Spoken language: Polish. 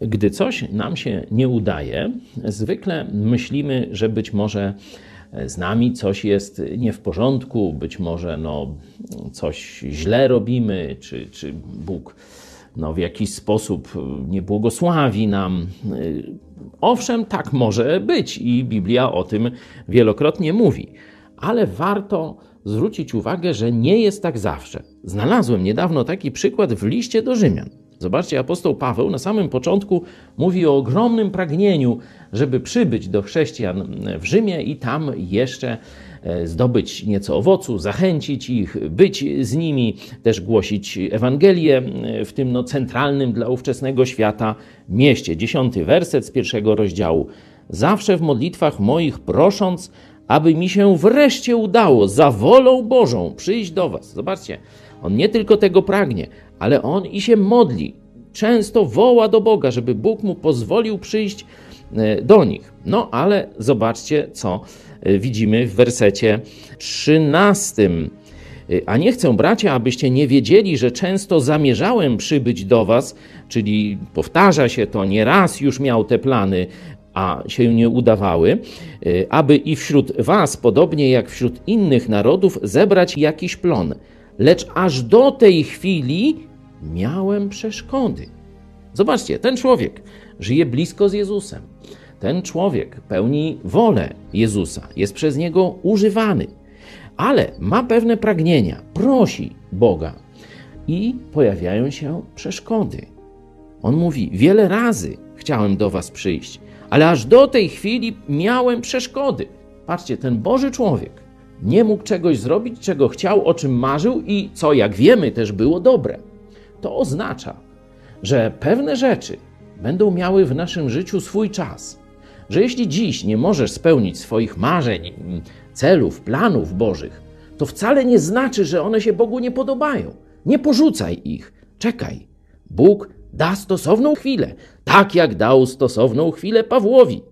Gdy coś nam się nie udaje, zwykle myślimy, że być może z nami coś jest nie w porządku, być może no, coś źle robimy, czy, czy Bóg no, w jakiś sposób nie błogosławi nam. Owszem, tak może być i Biblia o tym wielokrotnie mówi, ale warto zwrócić uwagę, że nie jest tak zawsze. Znalazłem niedawno taki przykład w liście do Rzymian. Zobaczcie, apostoł Paweł na samym początku mówi o ogromnym pragnieniu, żeby przybyć do chrześcijan w Rzymie i tam jeszcze e, zdobyć nieco owocu, zachęcić ich, być z nimi, też głosić Ewangelię w tym no, centralnym dla ówczesnego świata mieście. Dziesiąty werset z pierwszego rozdziału. Zawsze w modlitwach moich prosząc, aby mi się wreszcie udało za wolą Bożą przyjść do Was. Zobaczcie, on nie tylko tego pragnie, ale on i się modli. Często woła do Boga, żeby Bóg mu pozwolił przyjść e, do nich. No ale zobaczcie, co e, widzimy w wersecie 13. E, a nie chcę, bracia, abyście nie wiedzieli, że często zamierzałem przybyć do was, czyli powtarza się to, nie raz już miał te plany, a się nie udawały, aby i wśród was, podobnie jak wśród innych narodów, zebrać jakiś plon. Lecz aż do tej chwili miałem przeszkody. Zobaczcie, ten człowiek żyje blisko z Jezusem. Ten człowiek pełni wolę Jezusa, jest przez niego używany, ale ma pewne pragnienia, prosi Boga i pojawiają się przeszkody. On mówi: Wiele razy chciałem do Was przyjść, ale aż do tej chwili miałem przeszkody. Patrzcie, ten Boży człowiek nie mógł czegoś zrobić, czego chciał, o czym marzył i co, jak wiemy, też było dobre to oznacza, że pewne rzeczy będą miały w naszym życiu swój czas. Że jeśli dziś nie możesz spełnić swoich marzeń, celów, planów Bożych, to wcale nie znaczy, że one się Bogu nie podobają. Nie porzucaj ich. Czekaj. Bóg da stosowną chwilę, tak jak dał stosowną chwilę Pawłowi.